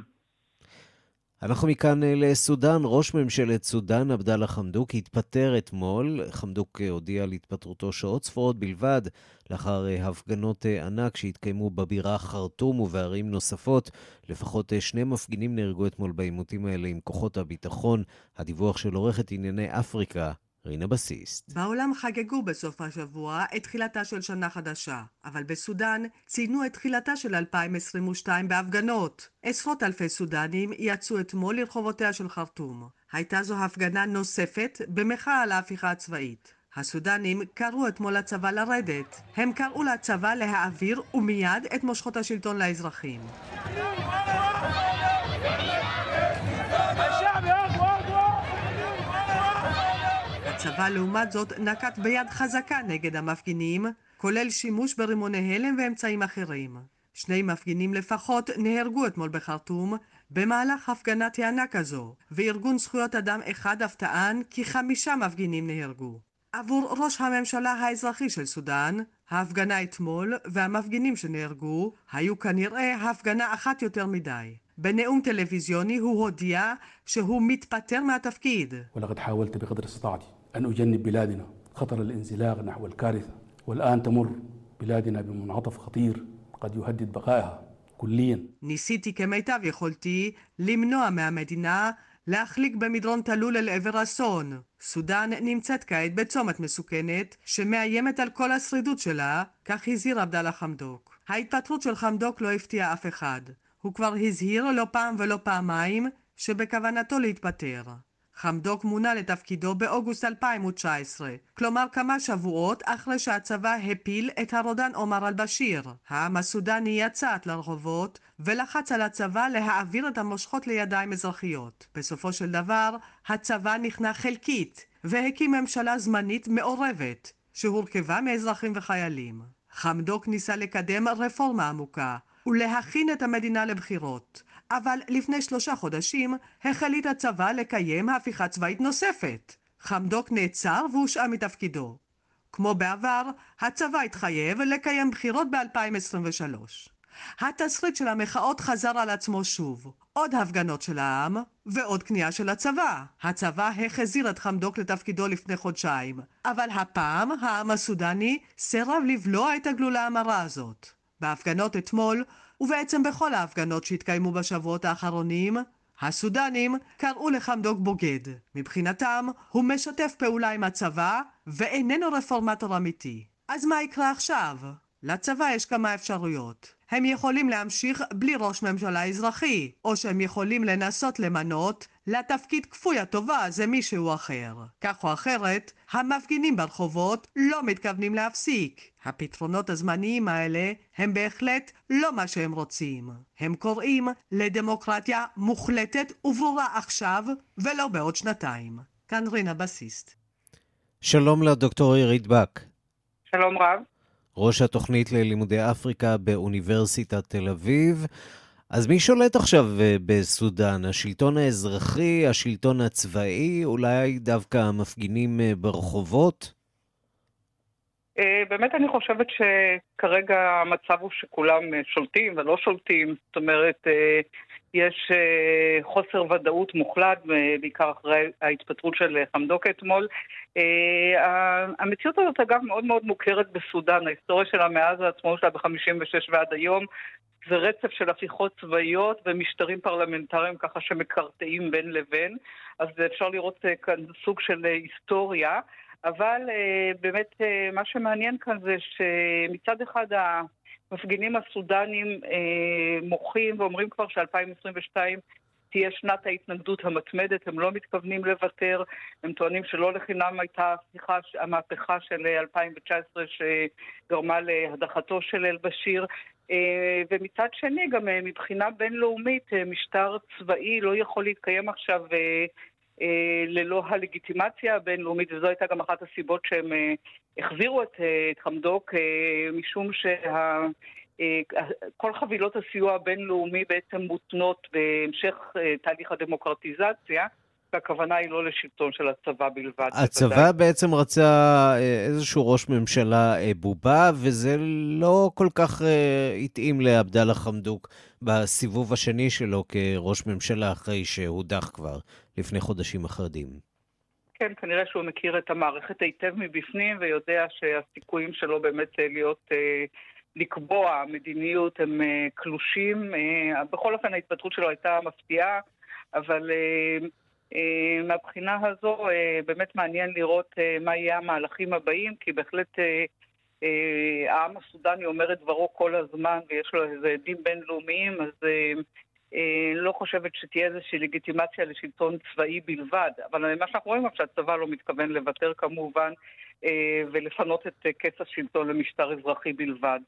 אנחנו מכאן לסודאן. ראש ממשלת סודאן, עבדאללה חמדוק, התפטר אתמול. חמדוק הודיע על התפטרותו שעות ספורות בלבד, לאחר הפגנות ענק שהתקיימו בבירה חרטום ובערים נוספות. לפחות שני מפגינים נהרגו אתמול בעימותים האלה עם כוחות הביטחון. הדיווח של עורכת ענייני אפריקה, רינה בסיסט. בעולם חגגו בסוף השבוע את תחילתה של שנה חדשה, אבל בסודאן ציינו את תחילתה של 2022 בהפגנות. עשרות אלפי סודנים יצאו אתמול לרחובותיה של חרטום. הייתה זו הפגנה נוספת במחאה על ההפיכה הצבאית. הסודנים קראו אתמול לצבא לרדת. הם קראו לצבא להעביר ומיד את מושכות השלטון לאזרחים. הצבא, לעומת זאת, נקט ביד חזקה נגד המפגינים, כולל שימוש ברימוני הלם ואמצעים אחרים. שני מפגינים לפחות נהרגו אתמול בחרטום במהלך הפגנת הענק כזו, וארגון זכויות אדם אחד אף טען כי חמישה מפגינים נהרגו. עבור ראש הממשלה האזרחי של סודאן, ההפגנה אתמול והמפגינים שנהרגו היו כנראה הפגנה אחת יותר מדי. בנאום טלוויזיוני הוא הודיע שהוא מתפטר מהתפקיד. ולכן أن أجنب بلادنا خطر الانزلاق نحو الكارثة والآن تمر بلادنا بمنعطف خطير قد يهدد بقائها كليا ניסיתי כמיטב יכולתי למנוע מהמדינה להחליק במדרון תלול אל עבר אסון. סודאן נמצאת כעת בצומת מסוכנת שמאיימת על כל השרידות שלה, כך הזהיר עבדאללה חמדוק. ההתפטרות של חמדוק לא הפתיעה אף אחד. הוא כבר הזהיר לא פעם ולא פעמיים שבכוונתו להתפטר. חמדוק מונה לתפקידו באוגוסט 2019, כלומר כמה שבועות אחרי שהצבא הפיל את הרודן עומר אל-בשיר. העם הסודני יצאת לרחובות ולחץ על הצבא להעביר את המושכות לידיים אזרחיות. בסופו של דבר, הצבא נכנע חלקית והקים ממשלה זמנית מעורבת, שהורכבה מאזרחים וחיילים. חמדוק ניסה לקדם רפורמה עמוקה ולהכין את המדינה לבחירות. אבל לפני שלושה חודשים החליט הצבא לקיים הפיכה צבאית נוספת. חמדוק נעצר והושעה מתפקידו. כמו בעבר, הצבא התחייב לקיים בחירות ב-2023. התסריט של המחאות חזר על עצמו שוב. עוד הפגנות של העם ועוד כניעה של הצבא. הצבא החזיר את חמדוק לתפקידו לפני חודשיים, אבל הפעם העם הסודני סירב לבלוע את הגלולה המרה הזאת. בהפגנות אתמול ובעצם בכל ההפגנות שהתקיימו בשבועות האחרונים, הסודנים קראו לחמדוק בוגד. מבחינתם, הוא משתף פעולה עם הצבא ואיננו רפורמטור אמיתי. אז מה יקרה עכשיו? לצבא יש כמה אפשרויות. הם יכולים להמשיך בלי ראש ממשלה אזרחי, או שהם יכולים לנסות למנות לתפקיד כפוי הטובה זה מישהו אחר. כך או אחרת, המפגינים ברחובות לא מתכוונים להפסיק. הפתרונות הזמניים האלה הם בהחלט לא מה שהם רוצים. הם קוראים לדמוקרטיה מוחלטת וברורה עכשיו, ולא בעוד שנתיים. כאן רינה בסיסט. שלום לדוקטור עירית בק. שלום רב. ראש התוכנית ללימודי אפריקה באוניברסיטת תל אביב. אז מי שולט עכשיו אה, בסודאן? השלטון האזרחי, השלטון הצבאי, אולי דווקא המפגינים אה, ברחובות? אה, באמת אני חושבת שכרגע המצב הוא שכולם שולטים ולא שולטים, זאת אומרת, יש חוסר ודאות מוחלט, בעיקר אחרי ההתפטרות של חמדוק אתמול. המציאות הזאת אגב מאוד מאוד מוכרת בסודאן, ההיסטוריה שלה מאז העצמאות שלה ב-56 ועד היום זה רצף של הפיכות צבאיות ומשטרים פרלמנטריים ככה שמקרטעים בין לבין, אז אפשר לראות אה, כאן סוג של אה, היסטוריה, אבל אה, באמת מה שמעניין כאן זה שמצד אחד המפגינים הסודנים מוחים ואומרים כבר ש-2022 תהיה שנת ההתנגדות המתמדת, הם לא מתכוונים לוותר, הם טוענים שלא לחינם הייתה הפיכה, המהפכה של 2019 שגרמה להדחתו של אל-בשיר, אה, ומצד שני, גם אה, מבחינה בינלאומית, אה, משטר צבאי לא יכול להתקיים עכשיו ללא הלגיטימציה הבינלאומית, וזו הייתה גם אחת הסיבות שהם החזירו את, חמדוק, משום שכל חבילות הסיוע הבינלאומי בעצם מותנות בהמשך תהליך הדמוקרטיזציה. והכוונה היא לא לשלטון של הצבא בלבד. הצבא בוודאי. בעצם רצה אה, איזשהו ראש ממשלה אה, בובה, וזה לא כל כך אה, התאים לעבדאללה חמדוק בסיבוב השני שלו כראש ממשלה, אחרי שהודח כבר לפני חודשים אחדים. כן, כנראה שהוא מכיר את המערכת היטב מבפנים, ויודע שהסיכויים שלו באמת להיות... לקבוע מדיניות הם קלושים. בכל אופן ההתפתחות שלו הייתה מפתיעה, אבל אה, מהבחינה הזו אה, באמת מעניין לראות אה, מה יהיה המהלכים הבאים, כי בהחלט העם הסודני אומר את דברו כל הזמן ויש לו איזה עדים בינלאומיים, אז לא חושבת שתהיה איזושהי לגיטימציה לשלטון צבאי בלבד. אבל מה שאנחנו רואים עכשיו, שהצבא לא מתכוון לוותר כמובן ולפנות את קץ השלטון למשטר אזרחי בלבד.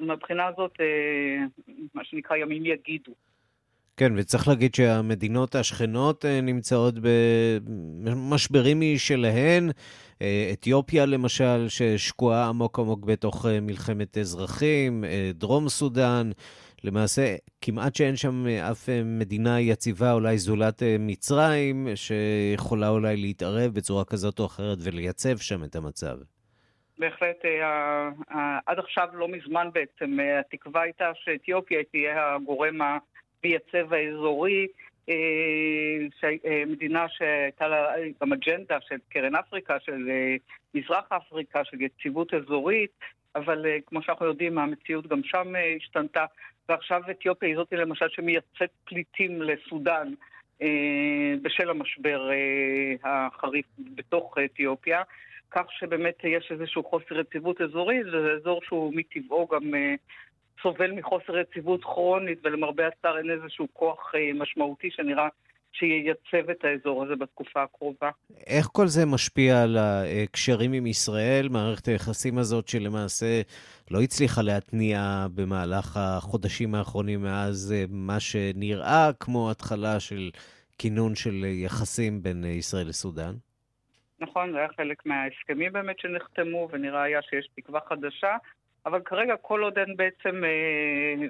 מהבחינה הזאת, מה שנקרא ימים יגידו. כן, וצריך להגיד שהמדינות השכנות אה, נמצאות במשברים משלהן. אה, אתיופיה, למשל, ששקועה עמוק עמוק בתוך אה, מלחמת אזרחים, דרום סודאן. למעשה, כמעט שאין שם אף מדינה יציבה, אולי זולת מצרים, שיכולה אולי להתערב בצורה כזאת או אחרת ולייצב שם את המצב. בהחלט, עד עכשיו, לא מזמן בעצם, התקווה הייתה שאתיופיה תהיה הגורם ה... מייצב האזורי, אה, אה, מדינה שהייתה לה גם אג'נדה של קרן אפריקה, של אה, מזרח אפריקה, של יציבות אזורית, אבל כמו שאנחנו יודעים, המציאות גם שם השתנתה, ועכשיו אתיופיה היא זאת למשל שמייצאת פליטים לסודאן. בשל המשבר החריף בתוך אתיופיה, כך שבאמת יש איזשהו חוסר יציבות אזורי, זה אזור שהוא מטבעו גם סובל מחוסר יציבות כרונית, ולמרבה הצער אין איזשהו כוח אה, משמעותי שנראה שייצב את האזור הזה בתקופה הקרובה. איך כל זה משפיע על הקשרים עם ישראל, מערכת היחסים הזאת שלמעשה לא הצליחה להתניע במהלך החודשים האחרונים מאז אה, מה שנראה כמו התחלה של כינון של יחסים בין ישראל לסודאן? נכון, זה היה חלק מההסכמים באמת שנחתמו, ונראה היה שיש תקווה חדשה. אבל כרגע כל עוד אין בעצם אה,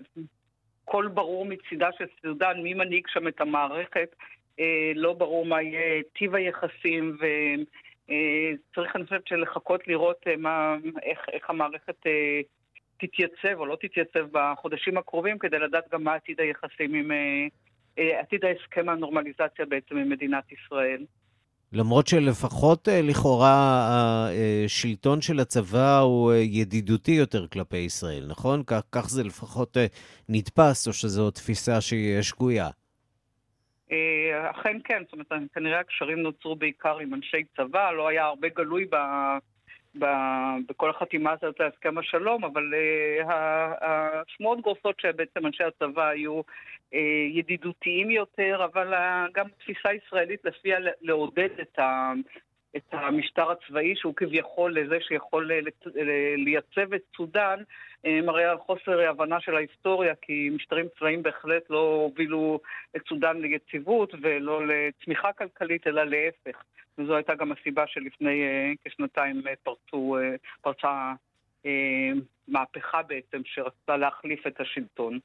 קול ברור מצידה של סודאן, מי מנהיג שם את המערכת, לא ברור מה יהיה טיב היחסים, וצריך, אה, אני חושבת, לחכות לראות אה, מה, איך, איך המערכת אה, תתייצב או לא תתייצב בחודשים הקרובים, כדי לדעת גם מה עתיד היחסים עם... אה, אה עתיד ההסכם הנורמליזציה בעצם עם מדינת ישראל. למרות שלפחות אה, לכאורה השלטון של הצבא הוא אה, ידידותי יותר כלפי ישראל, נכון? כך, כך זה לפחות אה, נתפס, או שזו תפיסה שהיא שגויה? אכן כן, זאת אומרת, כנראה הקשרים נוצרו בעיקר עם אנשי צבא, לא היה הרבה גלוי ב... ב... בכל החתימה הזאת להסכם השלום, אבל uh, השמועות גורסות שבעצם אנשי הצבא היו אה, ידידותיים יותר, אבל גם תפיסה ישראלית לפיה לעודד את. את המשטר הצבאי, שהוא כביכול לזה שיכול לייצב את סודאן, אה, מראה על חוסר הבנה של ההיסטוריה, כי משטרים צבאיים בהחלט לא הובילו את סודאן ליציבות ולא לצמיחה כלכלית, אלא להפך. וזו הייתה גם הסיבה שלפני כשנתיים פרצו, פרצה מהפכה בעצם שרצתה להחליף את השלטון.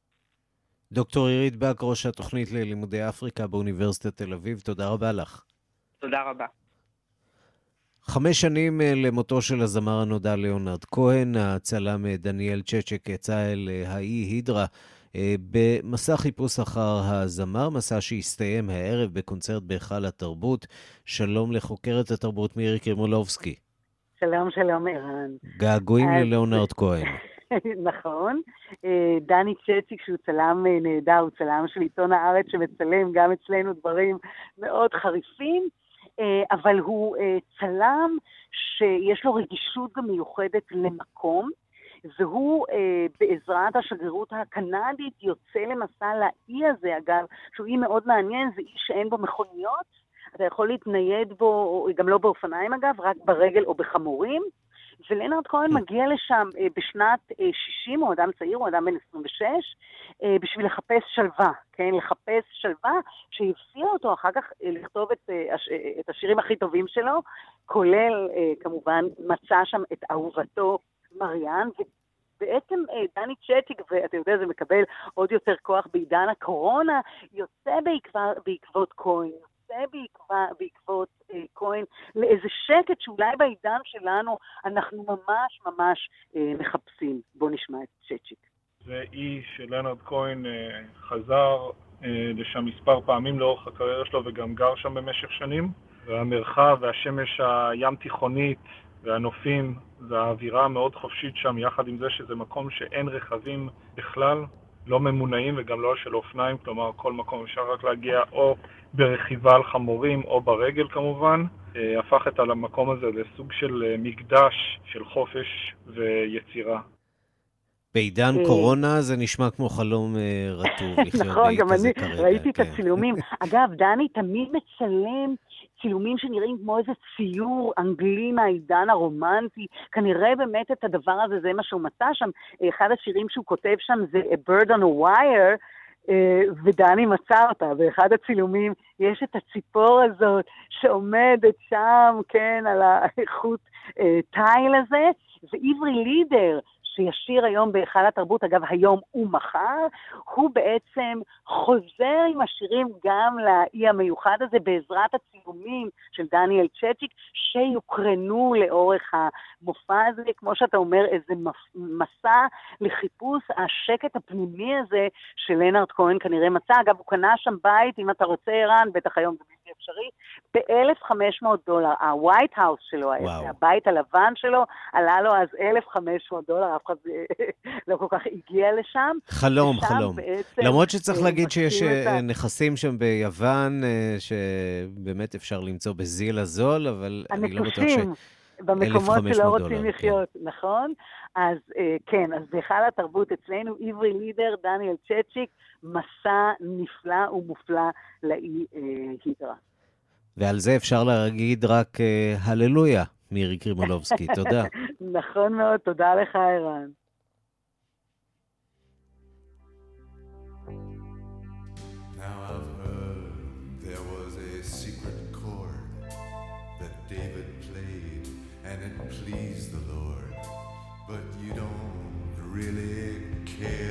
דוקטור עירית בק, ראש התוכנית ללימודי אפריקה באוניברסיטת תל אביב, תודה רבה לך. תודה רבה. חמש שנים אה, למותו של הזמר הנודע ליאונרד כהן, הצלם אה, דניאל צ'צ'ק יצא אל אה, האי הידרה במסע חיפוש אחר הזמר, מסע שהסתיים הערב בקונצרט בהיכל התרבות. שלום לחוקרת התרבות מירי קרימולובסקי. שלום, שלום, ערן. געגועים אז... ללאונרד כהן. נכון. דני צ'צ'יק, שהוא צלם נהדר, הוא צלם של עיתון הארץ שמצלם גם אצלנו דברים מאוד חריפים. אה, אבל הוא אה, צלם שיש לו רגישות גם מיוחדת למקום, והוא אה, בעזרת השגרירות הקנדית יוצא למסע לאי הזה, אגב, שהוא אי מאוד מעניין, זה אי שאין בו מכוניות, אתה יכול להתנייד בו, גם לא באופניים אגב, רק ברגל או בחמורים. ולנרד כהן מגיע לשם אה, בשנת אה, 60, הוא אדם צעיר, הוא אדם בן 26, אה, בשביל לחפש שלווה, כן? לחפש שלווה שהפתיע אותו אחר כך אה, לכתוב את, אה, אה, את השירים הכי טובים שלו, כולל אה, כמובן מצא שם את אהובתו מריאן, בעצם אה, דני צ'טיק, ואתה יודע, זה מקבל עוד יותר כוח בעידן הקורונה, יוצא בעקבות, בעקבות כהן, יוצא בעקבה, בעקבות אה, כהן לאיזה שקט שאולי בעידן שלנו אנחנו ממש ממש אה, מחפשים. בואו נשמע את צ'צ'יק. זה אי שלנרד כהן אה, חזר אה, לשם מספר פעמים לאורך הקריירה שלו וגם גר שם במשך שנים. והמרחב והשמש הים תיכונית והנופים והאווירה המאוד חופשית שם, יחד עם זה שזה מקום שאין רכבים בכלל, לא ממונעים וגם לא של אופניים, כלומר כל מקום אפשר רק להגיע או ברכיבה על חמורים או ברגל כמובן, אה, הפך את המקום הזה לסוג של אה, מקדש של חופש ויצירה. בעידן אה. קורונה זה נשמע כמו חלום רטוב לחיות. נכון, גם אני ראיתי את כן. הצילומים. אגב, דני תמיד מצלם צילומים שנראים כמו איזה ציור אנגלי מהעידן הרומנטי. כנראה באמת את הדבר הזה, זה מה שהוא מצא שם. אחד השירים שהוא כותב שם זה A Bird on a Wire, אה, ודני מצא אותה. באחד הצילומים יש את הציפור הזאת שעומדת שם, כן, על האיכות אה, תיל הזה, ועברי לידר, שישיר היום בהיכל התרבות, אגב, היום ומחר, הוא בעצם חוזר עם השירים גם לאי המיוחד הזה בעזרת הצילומים של דניאל צ'צ'יק, שיוקרנו לאורך המופע הזה, כמו שאתה אומר, איזה מסע לחיפוש השקט הפנימי הזה שלנרד כהן כנראה מצא. אגב, הוא קנה שם בית, אם אתה רוצה, ערן, בטח היום זה בלתי אפשרי, ב-1,500 דולר. ה-white house שלו, וואו. הבית הלבן שלו, עלה לו אז 1,500 דולר, אף אחד לא כל כך הגיע לשם. חלום, חלום. למרות שצריך אה, להגיד שיש אה, נכסים שם ביוון, אה, שבאמת אפשר למצוא בזיל הזול, אבל אני לא בטוח ש... במקומות שלא רוצים. לחיות, כן. נכון? אז כן, אז בהיכל התרבות אצלנו, עברי לידר, דניאל צ'צ'יק, מסע נפלא ומופלא לאי הידרה. ועל זה אפשר להגיד רק הללויה, מירי קרימולובסקי. תודה. נכון מאוד, תודה לך, ערן. cut please the Lord, but you don't really care.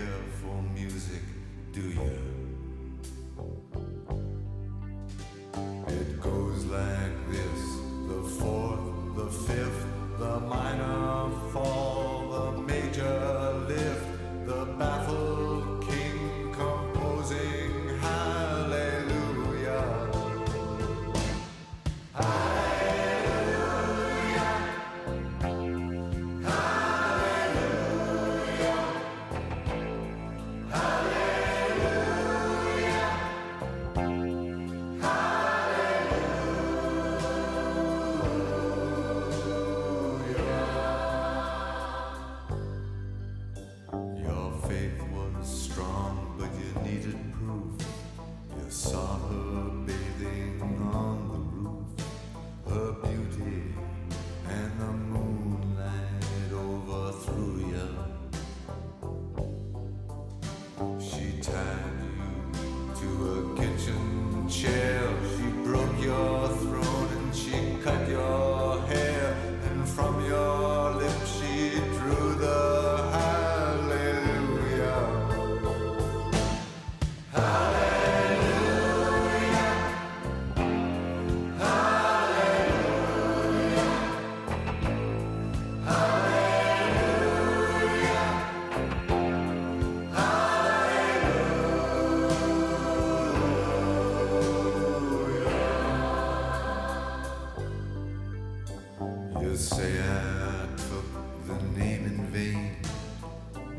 I took the name in vain.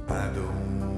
I don't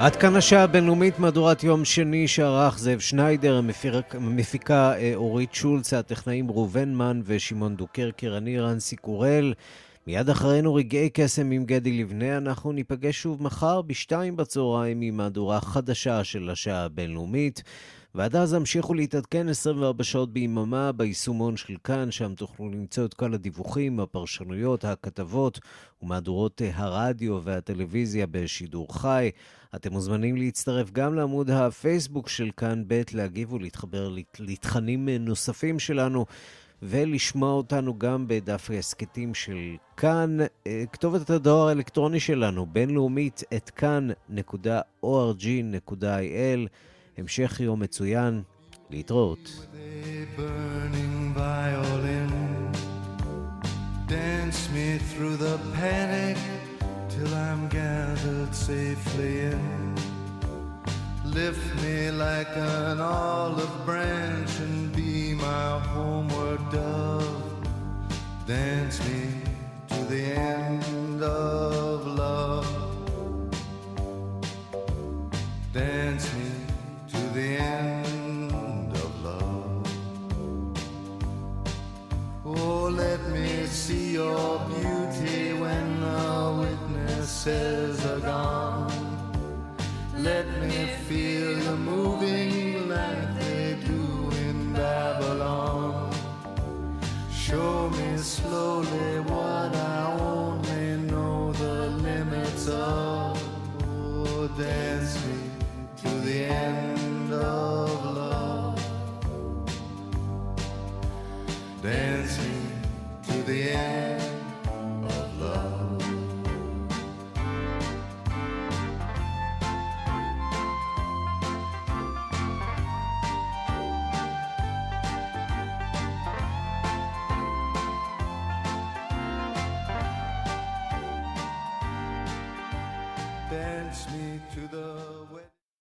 עד כאן השעה הבינלאומית, מהדורת יום שני שערך זאב שניידר, המפיק- המפיקה אה, אורית שולץ, הטכנאים ראובן מן ושמעון דוקרקר, אני רנסי קורל. מיד אחרינו רגעי קסם עם גדי לבנה, אנחנו ניפגש שוב מחר בשתיים בצהריים עם מהדורה חדשה של השעה הבינלאומית. ועד אז המשיכו להתעדכן 24 שעות ביממה ביישומון של כאן, שם תוכלו למצוא את כל הדיווחים, הפרשנויות, הכתבות ומהדורות אה, הרדיו והטלוויזיה בשידור חי. אתם מוזמנים להצטרף גם לעמוד הפייסבוק של כאן ב', להגיב ולהתחבר לת- לתכנים נוספים שלנו. ולשמוע אותנו גם בדף ההסכתים של כאן. אה, כתובת הדואר האלקטרוני שלנו, בינלאומית, את כאן.org.il. המשך יום מצוין, להתראות. Dance me through the panic till I'm gathered safely in. Lift me like an olive branch and be my homeward dove. Dance me to the end of love. Dance me to the end of love. Oh, let me see your beauty witnesses are gone. Let me feel you moving like they do in Babylon. Show me slowly what I only know the limits of. Oh, dance me to the end of love. Dance me to the end